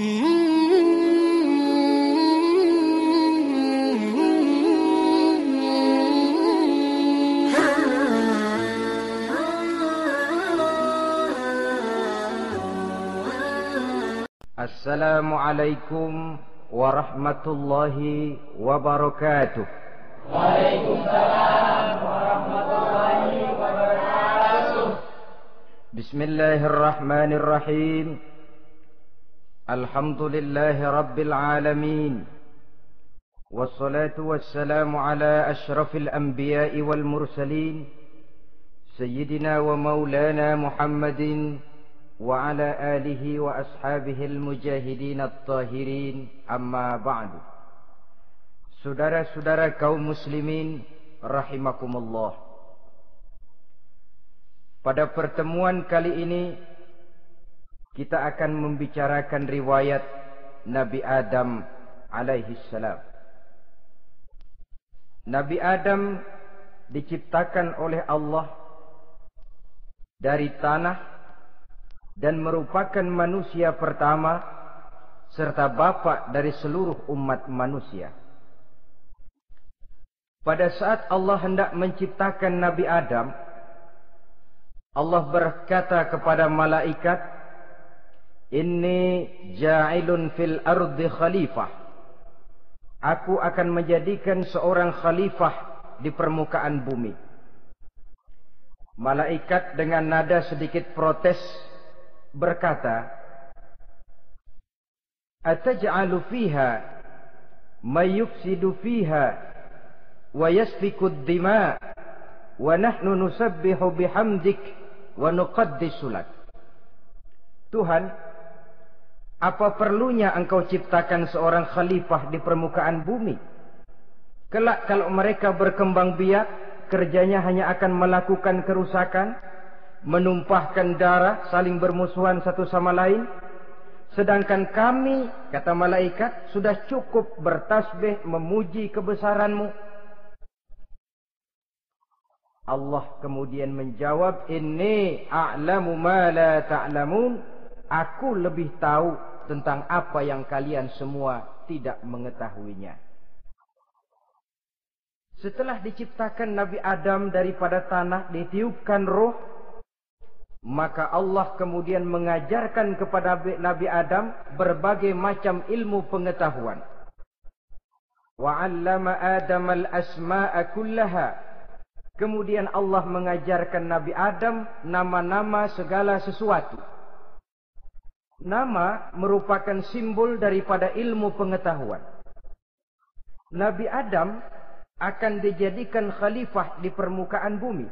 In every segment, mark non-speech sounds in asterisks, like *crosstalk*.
السلام عليكم ورحمة الله وبركاته. وعليكم السلام ورحمة الله وبركاته بسم الله الرحمن الرحيم. الحمد لله رب العالمين والصلاة والسلام على أشرف الأنبياء والمرسلين سيدنا ومولانا محمد وعلى آله وأصحابه المجاهدين الطاهرين أما بعد Saudara-saudara kaum muslimin rahimakumullah Pada pertemuan kali ini kita akan membicarakan riwayat Nabi Adam alaihi salam Nabi Adam diciptakan oleh Allah dari tanah dan merupakan manusia pertama serta bapa dari seluruh umat manusia. Pada saat Allah hendak menciptakan Nabi Adam, Allah berkata kepada malaikat, "Inni ja'ilun fil ardi khalifah." Aku akan menjadikan seorang khalifah di permukaan bumi. Malaikat dengan nada sedikit protes berkata, "Ataj'alu fiha may yufsidu fiha wa yasfiku ad-dima wa nahnu nusabbihu bihamdik wa nuqaddisu lak." Tuhan, apa perlunya engkau ciptakan seorang khalifah di permukaan bumi? Kelak kalau mereka berkembang biak, kerjanya hanya akan melakukan kerusakan, menumpahkan darah, saling bermusuhan satu sama lain. Sedangkan kami, kata malaikat, sudah cukup bertasbih memuji kebesaranmu. Allah kemudian menjawab, Inni a'lamu ma la ta'lamun. Aku lebih tahu tentang apa yang kalian semua tidak mengetahuinya. Setelah diciptakan Nabi Adam daripada tanah, ditiupkan roh, maka Allah kemudian mengajarkan kepada Nabi Adam berbagai macam ilmu pengetahuan. Wa Adam al-asma'a kullaha. Kemudian Allah mengajarkan Nabi Adam nama-nama segala sesuatu. Nama merupakan simbol daripada ilmu pengetahuan. Nabi Adam akan dijadikan khalifah di permukaan bumi.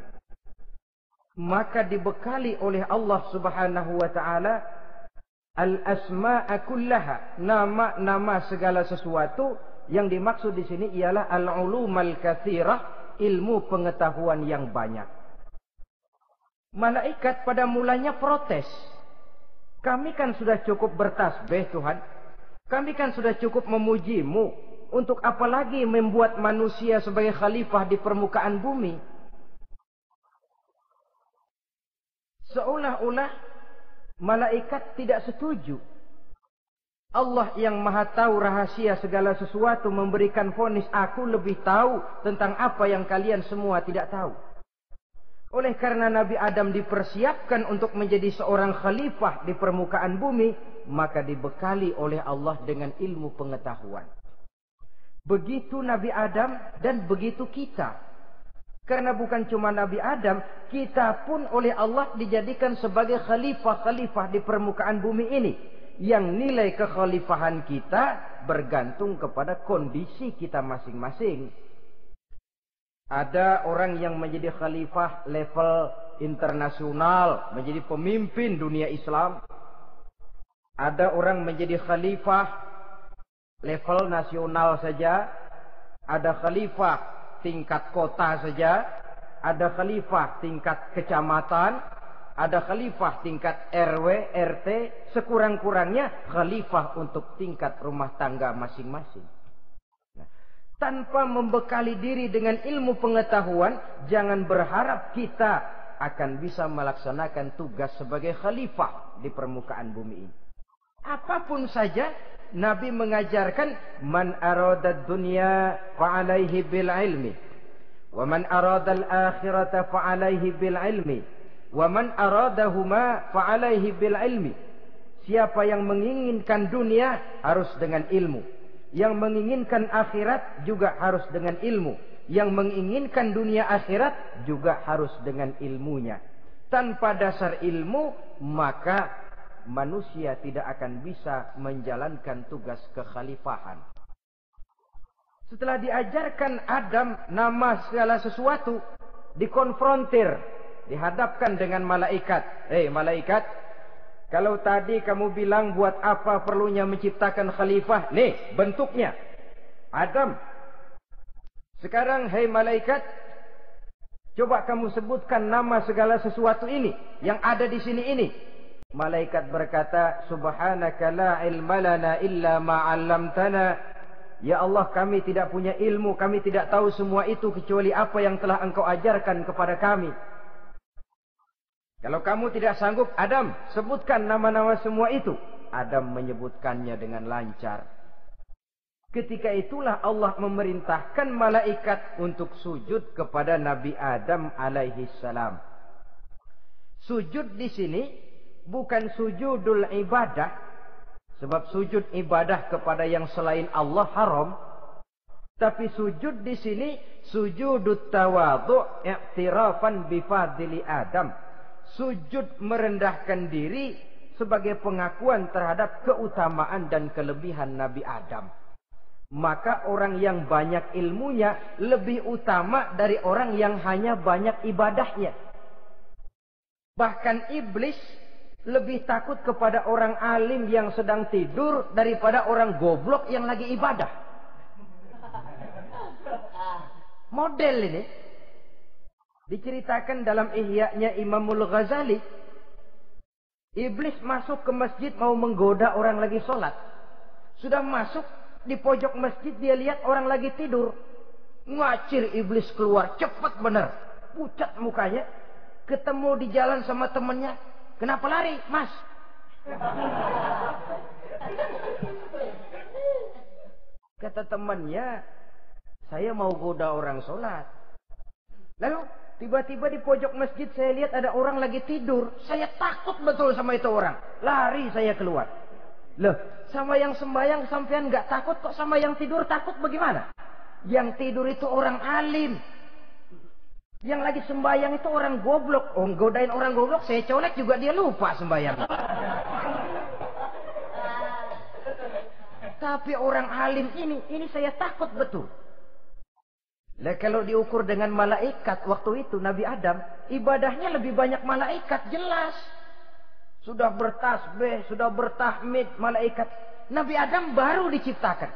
Maka dibekali oleh Allah subhanahu wa ta'ala al-asma'a kullaha. Nama-nama segala sesuatu yang dimaksud di sini ialah al-ulum al-kathirah. Ilmu pengetahuan yang banyak. Malaikat pada mulanya protes. Kami kan sudah cukup bertasbih Tuhan. Kami kan sudah cukup memujimu. Untuk apa lagi membuat manusia sebagai khalifah di permukaan bumi? Seolah-olah malaikat tidak setuju. Allah yang maha tahu rahasia segala sesuatu memberikan fonis aku lebih tahu tentang apa yang kalian semua tidak tahu. Oleh karena Nabi Adam dipersiapkan untuk menjadi seorang khalifah di permukaan bumi, maka dibekali oleh Allah dengan ilmu pengetahuan. Begitu Nabi Adam dan begitu kita. Karena bukan cuma Nabi Adam, kita pun oleh Allah dijadikan sebagai khalifah-khalifah di permukaan bumi ini. Yang nilai kekhalifahan kita bergantung kepada kondisi kita masing-masing. Ada orang yang menjadi khalifah level internasional, menjadi pemimpin dunia Islam. Ada orang menjadi khalifah level nasional saja. Ada khalifah tingkat kota saja. Ada khalifah tingkat kecamatan. Ada khalifah tingkat RW, RT. Sekurang-kurangnya khalifah untuk tingkat rumah tangga masing-masing tanpa membekali diri dengan ilmu pengetahuan, jangan berharap kita akan bisa melaksanakan tugas sebagai khalifah di permukaan bumi ini. Apa pun saja Nabi mengajarkan man arada dunya fa alaihi bil ilmi wa man arada al akhirata fa alaihi bil ilmi wa man aradahuma fa alaihi bil ilmi siapa yang menginginkan dunia harus dengan ilmu yang menginginkan akhirat juga harus dengan ilmu yang menginginkan dunia akhirat juga harus dengan ilmunya tanpa dasar ilmu maka manusia tidak akan bisa menjalankan tugas kekhalifahan. Setelah diajarkan Adam nama segala sesuatu, dikonfrontir, dihadapkan dengan malaikat. Hei malaikat, kalau tadi kamu bilang buat apa perlunya menciptakan khalifah? Nih bentuknya. Adam. Sekarang hei malaikat, coba kamu sebutkan nama segala sesuatu ini yang ada di sini ini. Malaikat berkata, Subhanaka la ilma lana illa ma'allamtana. Ya Allah, kami tidak punya ilmu, kami tidak tahu semua itu kecuali apa yang telah engkau ajarkan kepada kami. Kalau kamu tidak sanggup, Adam, sebutkan nama-nama semua itu. Adam menyebutkannya dengan lancar. Ketika itulah Allah memerintahkan malaikat untuk sujud kepada Nabi Adam alaihi salam. Sujud di sini bukan sujudul ibadah sebab sujud ibadah kepada yang selain Allah haram tapi sujud di sini sujudut tawadhu i'tirafan bi fadli Adam sujud merendahkan diri sebagai pengakuan terhadap keutamaan dan kelebihan Nabi Adam. Maka orang yang banyak ilmunya lebih utama dari orang yang hanya banyak ibadahnya. Bahkan iblis lebih takut kepada orang alim yang sedang tidur daripada orang goblok yang lagi ibadah. Model ini diceritakan dalam ihya'nya Imamul Ghazali. Iblis masuk ke masjid mau menggoda orang lagi sholat. Sudah masuk di pojok masjid dia lihat orang lagi tidur. Ngacir iblis keluar cepat benar. Pucat mukanya. Ketemu di jalan sama temannya Kenapa lari, Mas? Kata temannya, saya mau goda orang sholat. Lalu tiba-tiba di pojok masjid saya lihat ada orang lagi tidur. Saya takut betul sama itu orang. Lari saya keluar. Loh, sama yang sembahyang sampean nggak takut kok sama yang tidur takut bagaimana? Yang tidur itu orang alim. Yang lagi sembahyang itu orang goblok. Oh, godain orang goblok, saya colek juga dia lupa sembahyang. Tapi orang alim ini, ini saya takut betul. Lah kalau diukur dengan malaikat waktu itu Nabi Adam, ibadahnya lebih banyak malaikat jelas. Sudah bertasbih, sudah bertahmid malaikat. Nabi Adam baru diciptakan.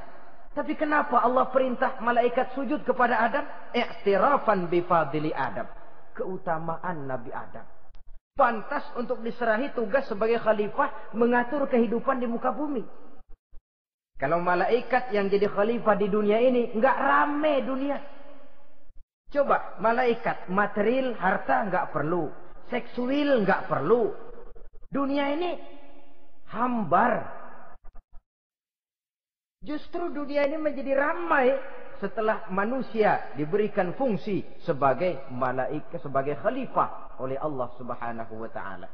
Tapi kenapa Allah perintah malaikat sujud kepada Adam? I'tirafan bifadili Adam. Keutamaan Nabi Adam. Pantas untuk diserahi tugas sebagai khalifah mengatur kehidupan di muka bumi. Kalau malaikat yang jadi khalifah di dunia ini nggak rame dunia. Coba malaikat material harta nggak perlu, seksual nggak perlu. Dunia ini hambar Justru dunia ini menjadi ramai setelah manusia diberikan fungsi sebagai malaikat sebagai khalifah oleh Allah Subhanahu wa taala.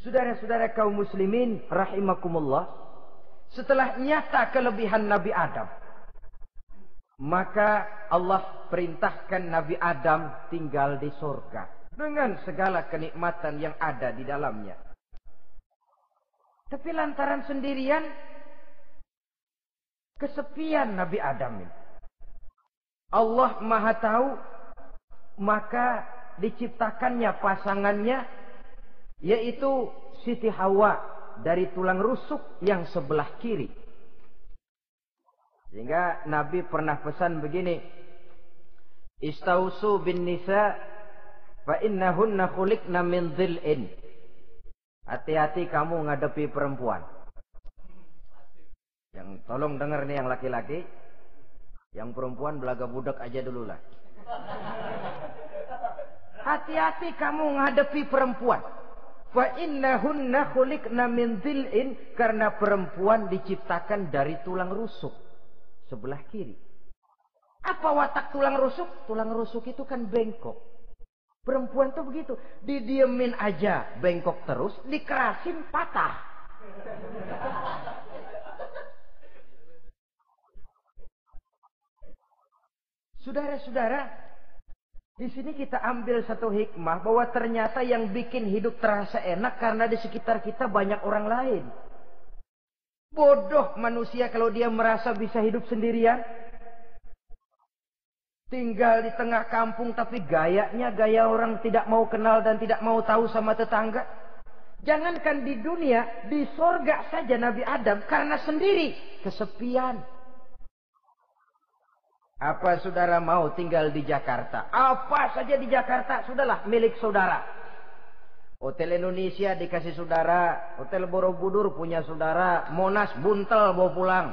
Saudara-saudara kaum muslimin rahimakumullah, setelah nyata kelebihan Nabi Adam, maka Allah perintahkan Nabi Adam tinggal di surga dengan segala kenikmatan yang ada di dalamnya. Tapi lantaran sendirian Kesepian Nabi Adam ini. Allah Maha Tahu, maka diciptakannya pasangannya yaitu Siti Hawa dari tulang rusuk yang sebelah kiri. Sehingga Nabi pernah pesan begini, Istausu bin nisa fa innahunna khuliqna min dhil'in. Hati-hati kamu ngadepi perempuan. Yang tolong dengar nih yang laki-laki. Yang perempuan belaga budak aja dulu lah. Hati-hati kamu ngadepi perempuan. Fa innahunna khuliqna min dhil'in karena perempuan diciptakan dari tulang rusuk sebelah kiri. Apa watak tulang rusuk? Tulang rusuk itu kan bengkok. Perempuan tuh begitu, didiemin aja bengkok terus, dikerasin patah. Saudara-saudara, di sini kita ambil satu hikmah bahwa ternyata yang bikin hidup terasa enak karena di sekitar kita banyak orang lain. Bodoh manusia kalau dia merasa bisa hidup sendirian. Tinggal di tengah kampung tapi gayanya gaya orang tidak mau kenal dan tidak mau tahu sama tetangga. Jangankan di dunia, di sorga saja Nabi Adam karena sendiri kesepian. Apa saudara mau tinggal di Jakarta? Apa saja di Jakarta, sudahlah milik saudara. Hotel Indonesia dikasih saudara, Hotel Borobudur punya saudara, Monas buntel bawa pulang.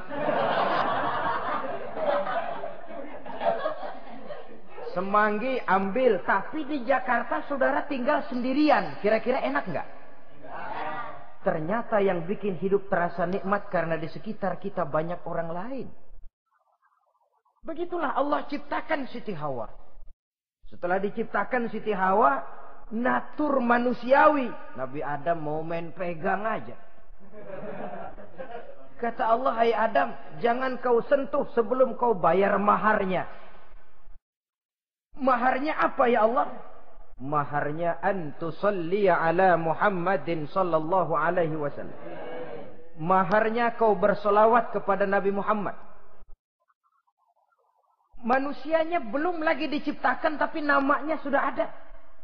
Semanggi ambil, tapi di Jakarta saudara tinggal sendirian. Kira-kira enak nggak? Ternyata yang bikin hidup terasa nikmat karena di sekitar kita banyak orang lain. Begitulah Allah ciptakan Siti Hawa. Setelah diciptakan Siti Hawa, natur manusiawi. Nabi Adam mau main pegang aja. Kata Allah, hai Adam, jangan kau sentuh sebelum kau bayar maharnya. Maharnya apa ya Allah? Maharnya antusalli ala Muhammadin sallallahu alaihi wasallam. Maharnya kau bersolawat kepada Nabi Muhammad Manusianya belum lagi diciptakan tapi namanya sudah ada.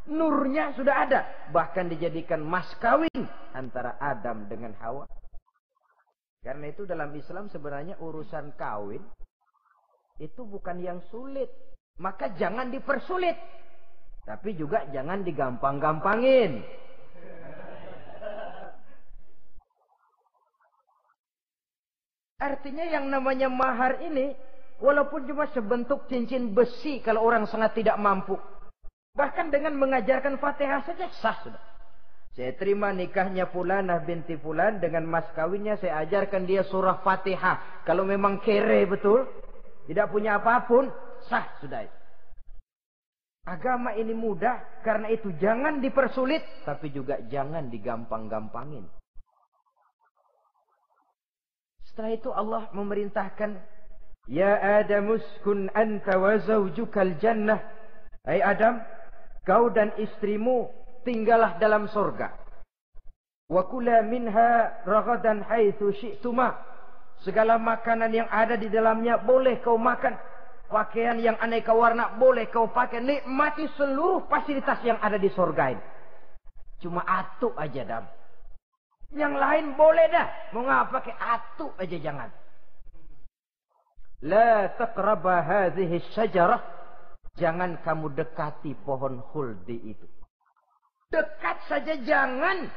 Nurnya sudah ada. Bahkan dijadikan mas kawin antara Adam dengan Hawa. Karena itu dalam Islam sebenarnya urusan kawin itu bukan yang sulit. Maka jangan dipersulit. Tapi juga jangan digampang-gampangin. Artinya yang namanya mahar ini Walaupun cuma sebentuk cincin besi kalau orang sangat tidak mampu. Bahkan dengan mengajarkan fatihah saja sah sudah. Saya terima nikahnya Fulanah binti Fulan dengan mas kawinnya saya ajarkan dia surah fatihah. Kalau memang kere betul. Tidak punya apa pun. Sah sudah. Agama ini mudah. Karena itu jangan dipersulit. Tapi juga jangan digampang-gampangin. Setelah itu Allah memerintahkan Ya Adam uskun anta wa zawjukal jannah. Hai Adam, kau dan istrimu tinggallah dalam sorga. Wa kula minha ragadan haitsu syi'tuma. Segala makanan yang ada di dalamnya boleh kau makan. Pakaian yang aneka warna boleh kau pakai. Nikmati seluruh fasilitas yang ada di sorga ini. Cuma atuk aja dam. Yang lain boleh dah. Mau ngapa pakai atuk aja jangan. La taqraba hadhihi syajarah. Jangan kamu dekati pohon khuldi itu. Dekat saja jangan.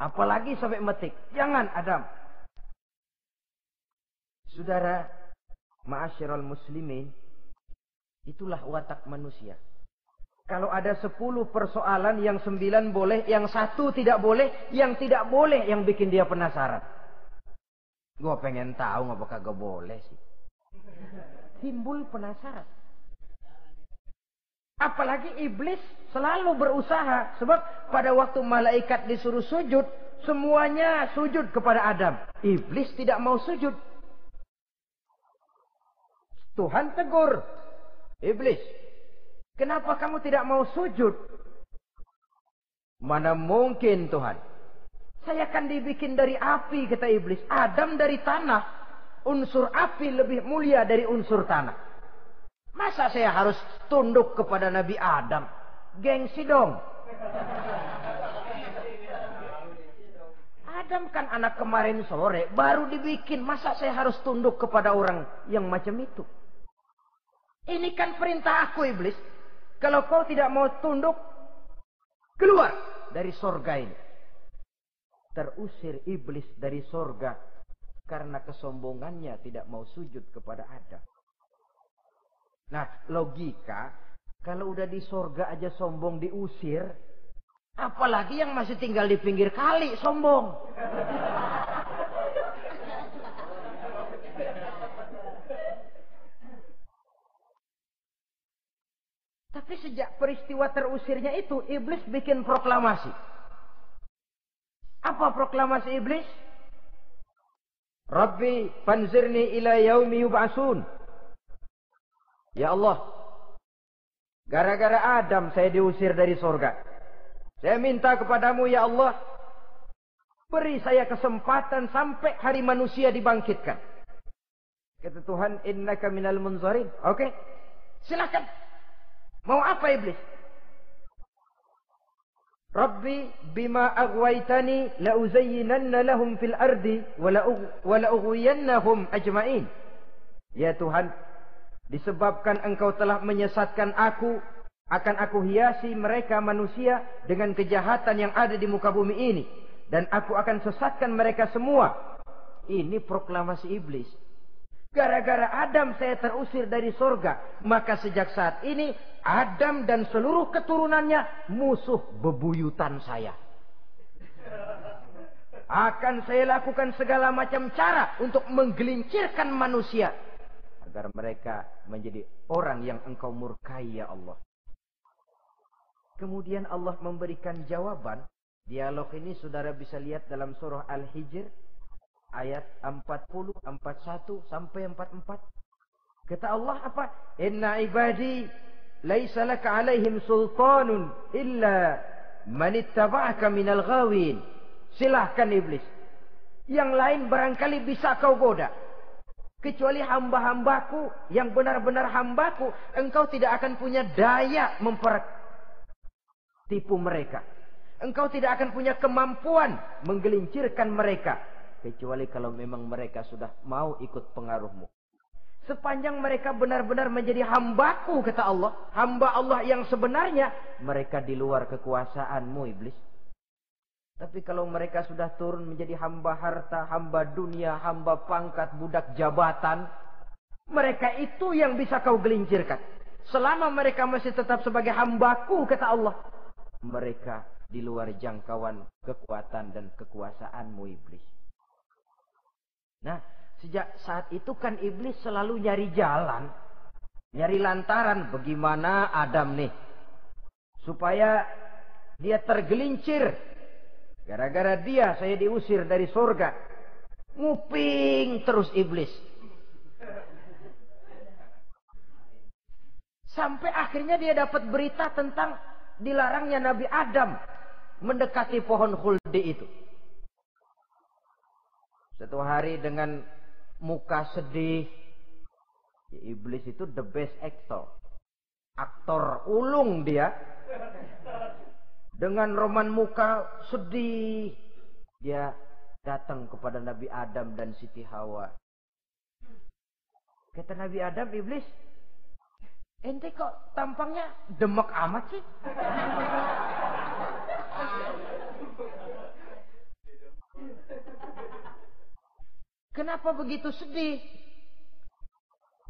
Apalagi sampai metik. Jangan Adam. Saudara, ma'asyiral muslimin, itulah watak manusia. Kalau ada sepuluh persoalan yang sembilan boleh, yang satu tidak boleh, yang tidak boleh yang bikin dia penasaran. Gue pengen tahu ngapa kagak boleh sih timbul penasaran. Apalagi iblis selalu berusaha. Sebab pada waktu malaikat disuruh sujud. Semuanya sujud kepada Adam. Iblis tidak mau sujud. Tuhan tegur. Iblis. Kenapa kamu tidak mau sujud? Mana mungkin Tuhan. Saya akan dibikin dari api kata iblis. Adam dari tanah unsur api lebih mulia dari unsur tanah. Masa saya harus tunduk kepada Nabi Adam? Gengsi dong. Adam kan anak kemarin sore, baru dibikin. Masa saya harus tunduk kepada orang yang macam itu? Ini kan perintah aku iblis. Kalau kau tidak mau tunduk, keluar dari sorga ini. Terusir iblis dari sorga karena kesombongannya tidak mau sujud kepada Adam. Nah, logika kalau udah di sorga aja sombong diusir, Apalagi yang masih tinggal di pinggir kali, sombong. Tapi sejak peristiwa terusirnya itu, iblis bikin proklamasi. Apa proklamasi iblis? Rabbi fanzirni ila yaumi yub'asun. Ya Allah, gara-gara Adam saya diusir dari sorga. Saya minta kepadamu ya Allah, beri saya kesempatan sampai hari manusia dibangkitkan. Kata Tuhan, innaka minal munzarin. Oke, okay. silakan. Mau apa iblis? Rabbi bima aghwaytani la uzayyinanna lahum fil ardi wa la ajma'in. Ya Tuhan, disebabkan engkau telah menyesatkan aku, akan aku hiasi mereka manusia dengan kejahatan yang ada di muka bumi ini dan aku akan sesatkan mereka semua. Ini proklamasi iblis. Gara-gara Adam saya terusir dari sorga. Maka sejak saat ini Adam dan seluruh keturunannya musuh bebuyutan saya. Akan saya lakukan segala macam cara untuk menggelincirkan manusia. Agar mereka menjadi orang yang engkau murkai ya Allah. Kemudian Allah memberikan jawaban. Dialog ini saudara bisa lihat dalam surah Al-Hijr ayat 40, 41 sampai 44. Kata Allah apa? Inna ibadi laisa laka alaihim sultanun illa man ittaba'aka minal ghawin. Silahkan iblis. Yang lain barangkali bisa kau goda. Kecuali hamba-hambaku yang benar-benar hambaku. Engkau tidak akan punya daya mempertipu mereka. Engkau tidak akan punya kemampuan menggelincirkan mereka kecuali kalau memang mereka sudah mau ikut pengaruhmu. Sepanjang mereka benar-benar menjadi hambaku, kata Allah. Hamba Allah yang sebenarnya, mereka di luar kekuasaanmu, iblis. Tapi kalau mereka sudah turun menjadi hamba harta, hamba dunia, hamba pangkat, budak jabatan. Mereka itu yang bisa kau gelincirkan. Selama mereka masih tetap sebagai hambaku, kata Allah. Mereka di luar jangkauan kekuatan dan kekuasaanmu, iblis. Nah, sejak saat itu kan iblis selalu nyari jalan, nyari lantaran bagaimana Adam nih supaya dia tergelincir. Gara-gara dia saya diusir dari surga. Nguping terus iblis. Sampai akhirnya dia dapat berita tentang dilarangnya Nabi Adam mendekati pohon khuldi itu. Satu hari dengan muka sedih. Iblis itu the best actor. Aktor ulung dia. Dengan roman muka sedih. Dia datang kepada Nabi Adam dan Siti Hawa. Kata Nabi Adam, iblis, ente kok tampangnya demek amat sih? Kenapa begitu sedih?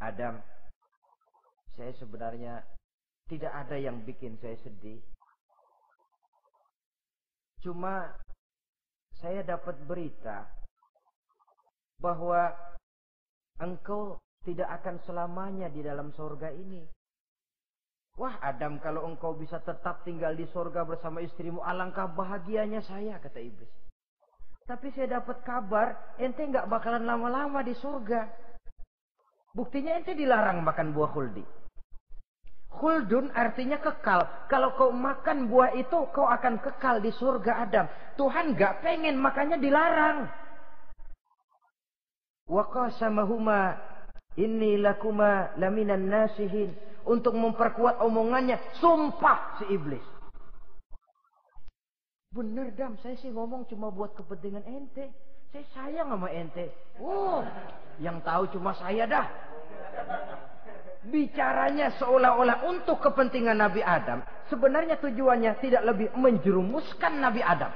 Adam, saya sebenarnya tidak ada yang bikin saya sedih. Cuma saya dapat berita bahwa engkau tidak akan selamanya di dalam sorga ini. Wah Adam kalau engkau bisa tetap tinggal di sorga bersama istrimu alangkah bahagianya saya kata iblis. Tapi saya dapat kabar, ente nggak bakalan lama-lama di surga. Buktinya ente dilarang makan buah khuldi. Khuldun artinya kekal. Kalau kau makan buah itu, kau akan kekal di surga Adam. Tuhan nggak pengen, makanya dilarang. Wa qasamahuma inni lakuma laminan nasihin. Untuk memperkuat omongannya, sumpah si iblis. Bener dam, saya sih ngomong cuma buat kepentingan ente. Saya sayang sama ente. Oh, yang tahu cuma saya dah. Bicaranya seolah-olah untuk kepentingan Nabi Adam. Sebenarnya tujuannya tidak lebih menjerumuskan Nabi Adam.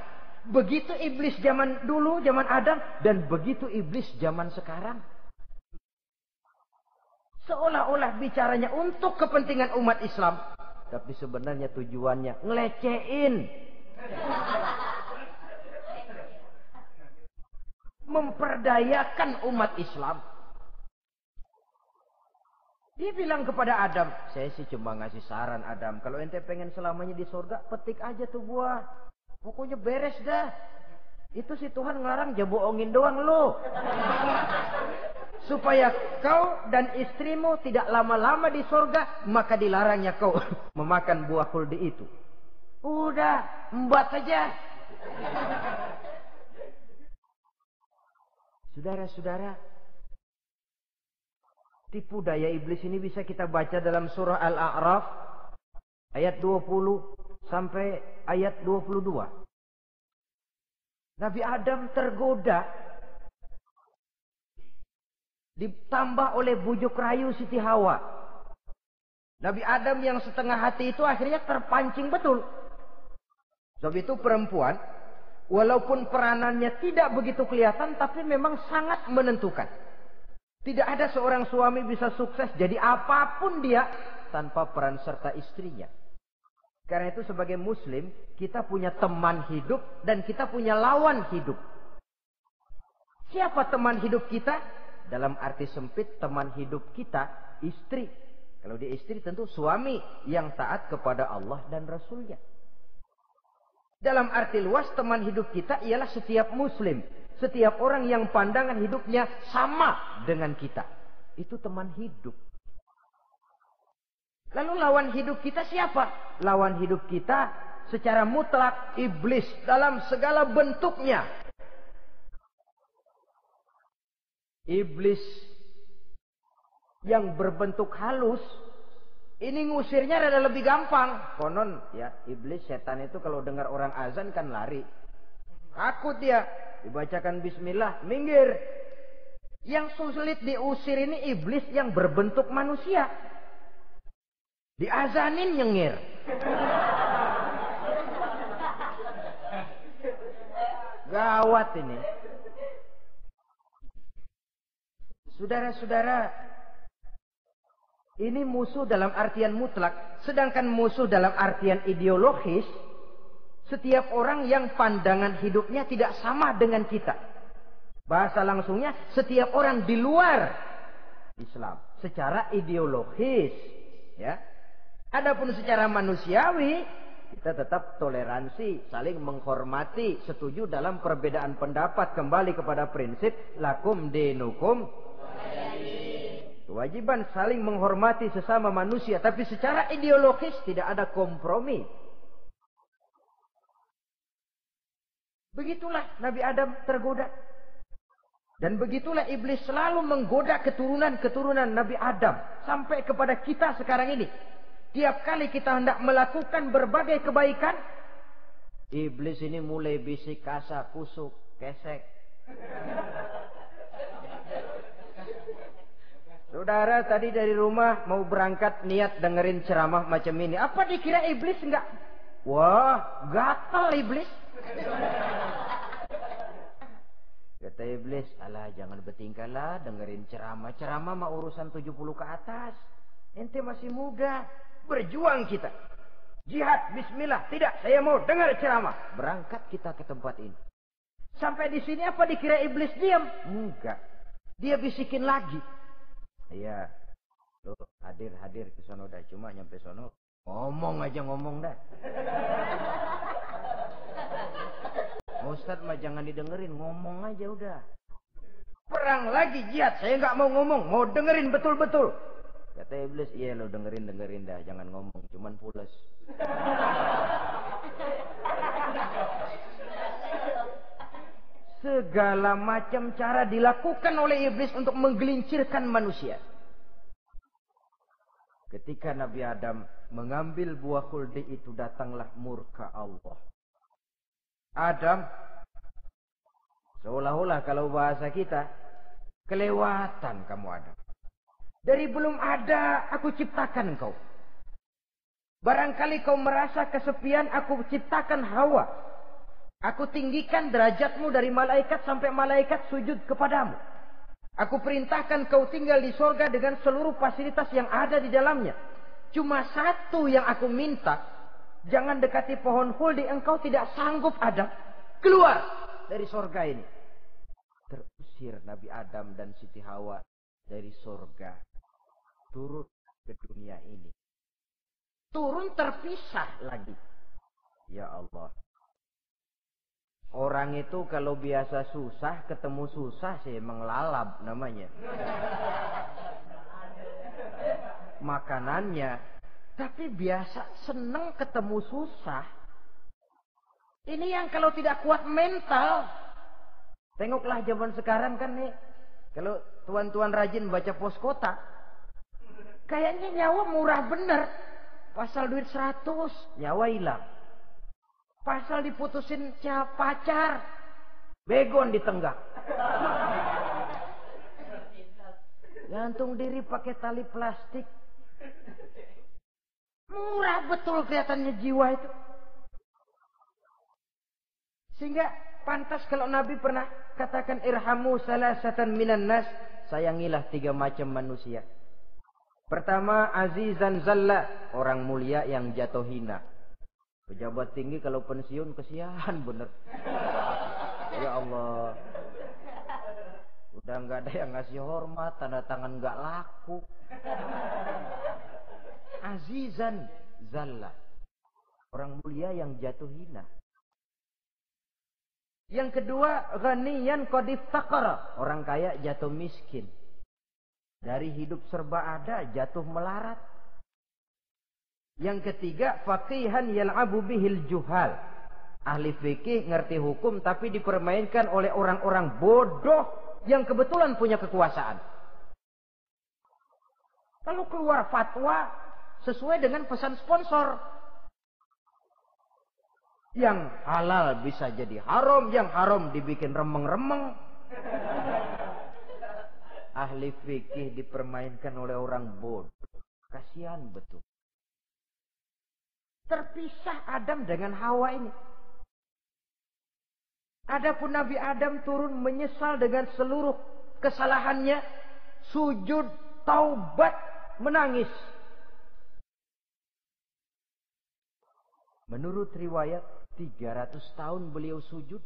Begitu iblis zaman dulu, zaman Adam. Dan begitu iblis zaman sekarang. Seolah-olah bicaranya untuk kepentingan umat Islam. Tapi sebenarnya tujuannya ngelecehin Memperdayakan umat Islam. Dia bilang kepada Adam, saya sih cuma ngasih saran Adam, kalau ente pengen selamanya di surga, petik aja tuh buah. Pokoknya beres dah. Itu si Tuhan ngarang jaboongin doang lo. *laughs* Supaya kau dan istrimu tidak lama-lama di surga, maka dilarangnya kau *laughs* memakan buah kuldi itu. Udah, embat saja. *laughs* Saudara-saudara, Tipu daya iblis ini bisa kita baca dalam surah Al-A'raf ayat 20 sampai ayat 22. Nabi Adam tergoda ditambah oleh bujuk rayu Siti Hawa. Nabi Adam yang setengah hati itu akhirnya terpancing betul. Sebab itu perempuan walaupun peranannya tidak begitu kelihatan tapi memang sangat menentukan. Tidak ada seorang suami bisa sukses jadi apa pun dia tanpa peran serta istrinya. Karena itu sebagai muslim kita punya teman hidup dan kita punya lawan hidup. Siapa teman hidup kita? Dalam arti sempit teman hidup kita istri. Kalau dia istri tentu suami yang taat kepada Allah dan Rasulnya. Dalam arti luas teman hidup kita ialah setiap muslim setiap orang yang pandangan hidupnya sama dengan kita. Itu teman hidup. Lalu lawan hidup kita siapa? Lawan hidup kita secara mutlak iblis dalam segala bentuknya. Iblis yang berbentuk halus ini ngusirnya ada lebih gampang. Konon ya iblis setan itu kalau dengar orang azan kan lari. Takut dia. Dibacakan bismillah, minggir. Yang sulit diusir ini iblis yang berbentuk manusia. Diazanin nyengir. Gawat ini. Saudara-saudara, ini musuh dalam artian mutlak, sedangkan musuh dalam artian ideologis setiap orang yang pandangan hidupnya tidak sama dengan kita. Bahasa langsungnya, setiap orang di luar Islam. Secara ideologis. ya. Adapun secara manusiawi, kita tetap toleransi, saling menghormati, setuju dalam perbedaan pendapat kembali kepada prinsip lakum dinukum kewajiban saling menghormati sesama manusia tapi secara ideologis tidak ada kompromi Begitulah Nabi Adam tergoda. Dan begitulah iblis selalu menggoda keturunan-keturunan Nabi Adam. Sampai kepada kita sekarang ini. Tiap kali kita hendak melakukan berbagai kebaikan. Iblis ini mulai bisik kasar, kusuk, kesek. Saudara tadi dari rumah mau berangkat niat dengerin ceramah macam ini. Apa dikira iblis enggak? Wah, gatal iblis. Kata iblis, alah jangan bertingkahlah dengerin ceramah. Ceramah mah urusan 70 ke atas. Ente masih muda. Berjuang kita. Jihad, bismillah. Tidak, saya mau dengar ceramah. Berangkat kita ke tempat ini. Sampai di sini apa dikira iblis diam? Enggak. Dia bisikin lagi. Iya. Loh, hadir-hadir ke sono dah. Cuma nyampe sono. Ngomong aja ngomong dah. Ustadz mah jangan didengerin, ngomong aja udah. Perang lagi jihad, saya nggak mau ngomong, mau dengerin betul-betul. Kata iblis, iya lo dengerin dengerin dah, jangan ngomong, cuman pulas. Segala macam cara dilakukan oleh iblis untuk menggelincirkan manusia. Ketika Nabi Adam mengambil buah kuldi itu datanglah murka Allah. Adam seolah-olah kalau bahasa kita kelewatan kamu Adam. Dari belum ada aku ciptakan kau. Barangkali kau merasa kesepian aku ciptakan Hawa. Aku tinggikan derajatmu dari malaikat sampai malaikat sujud kepadamu. Aku perintahkan kau tinggal di sorga dengan seluruh fasilitas yang ada di dalamnya. Cuma satu yang aku minta. Jangan dekati pohon huldi, engkau tidak sanggup Adam. Keluar dari sorga ini. Terusir Nabi Adam dan Siti Hawa dari sorga. Turun ke dunia ini. Turun terpisah lagi. Ya Allah. Orang itu kalau biasa susah, ketemu susah sih menglalap namanya. Makanannya. Tapi biasa seneng ketemu susah. Ini yang kalau tidak kuat mental. Tengoklah zaman sekarang kan nih. Kalau tuan-tuan rajin baca pos kota. Kayaknya nyawa murah bener. Pasal duit 100, nyawa hilang. Pasal diputusin pacar. Begon ditenggak. Gantung diri pakai tali plastik. Murah betul kelihatannya jiwa itu. Sehingga pantas kalau Nabi pernah katakan irhamu salasatan minan nas. Sayangilah tiga macam manusia. Pertama azizan zalla. Orang mulia yang jatuh hina. Pejabat tinggi kalau pensiun kesian bener. Ya Allah. Udah nggak ada yang ngasih hormat, tanda tangan nggak laku. Azizan zalla. Orang mulia yang jatuh hina. Yang kedua, ghaniyan qadif taqara. Orang kaya jatuh miskin. Dari hidup serba ada, jatuh melarat. Yang ketiga, faqihan yal'abu bihil juhal. Ahli fikih ngerti hukum tapi dipermainkan oleh orang-orang bodoh yang kebetulan punya kekuasaan. Lalu keluar fatwa sesuai dengan pesan sponsor. Yang halal bisa jadi haram, yang haram dibikin remeng-remeng. Ahli fikih dipermainkan oleh orang bodoh. Kasihan betul terpisah Adam dengan Hawa ini. Adapun Nabi Adam turun menyesal dengan seluruh kesalahannya, sujud, taubat, menangis. Menurut riwayat 300 tahun beliau sujud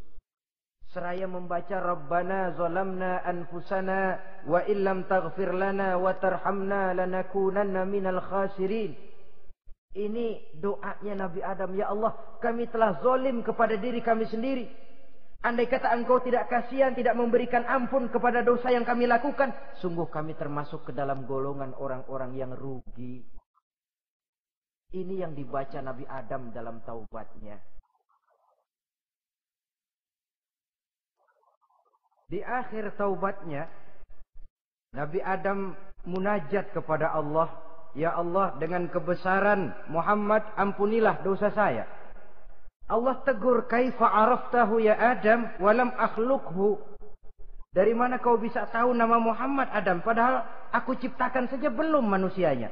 seraya membaca Rabbana zalamna anfusana wa illam taghfir lana wa tarhamna lanakunanna minal khasirin. Ini doanya Nabi Adam. Ya Allah, kami telah zolim kepada diri kami sendiri. Andai kata engkau tidak kasihan, tidak memberikan ampun kepada dosa yang kami lakukan. Sungguh kami termasuk ke dalam golongan orang-orang yang rugi. Ini yang dibaca Nabi Adam dalam taubatnya. Di akhir taubatnya, Nabi Adam munajat kepada Allah Ya Allah dengan kebesaran Muhammad ampunilah dosa saya. Allah tegur kaifa araftahu ya Adam walam akhlukhu. Dari mana kau bisa tahu nama Muhammad Adam padahal aku ciptakan saja belum manusianya.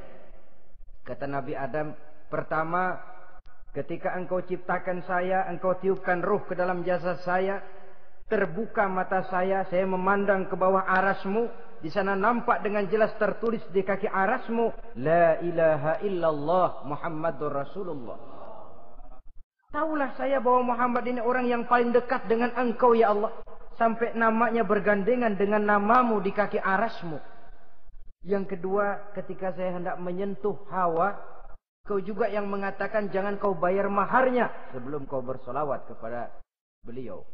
Kata Nabi Adam, pertama ketika engkau ciptakan saya, engkau tiupkan ruh ke dalam jasad saya, terbuka mata saya, saya memandang ke bawah arasmu, di sana nampak dengan jelas tertulis di kaki arasmu. La ilaha illallah Muhammadur Rasulullah. Taulah saya bahwa Muhammad ini orang yang paling dekat dengan engkau ya Allah. Sampai namanya bergandengan dengan namamu di kaki arasmu. Yang kedua ketika saya hendak menyentuh hawa. Kau juga yang mengatakan jangan kau bayar maharnya. Sebelum kau bersolawat kepada beliau.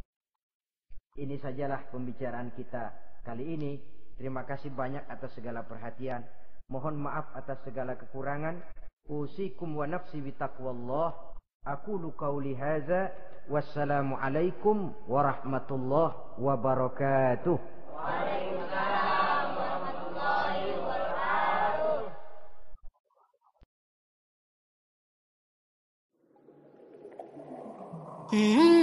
Ini sajalah pembicaraan kita kali ini. Terima kasih banyak atas segala perhatian. Mohon maaf atas segala kekurangan. Usikum wa nafsi bitaqwallah. Aku qauli hadza. Wassalamualaikum warahmatullahi wabarakatuh. Waalaikumsalam warahmatullahi wabarakatuh. Mm -hmm.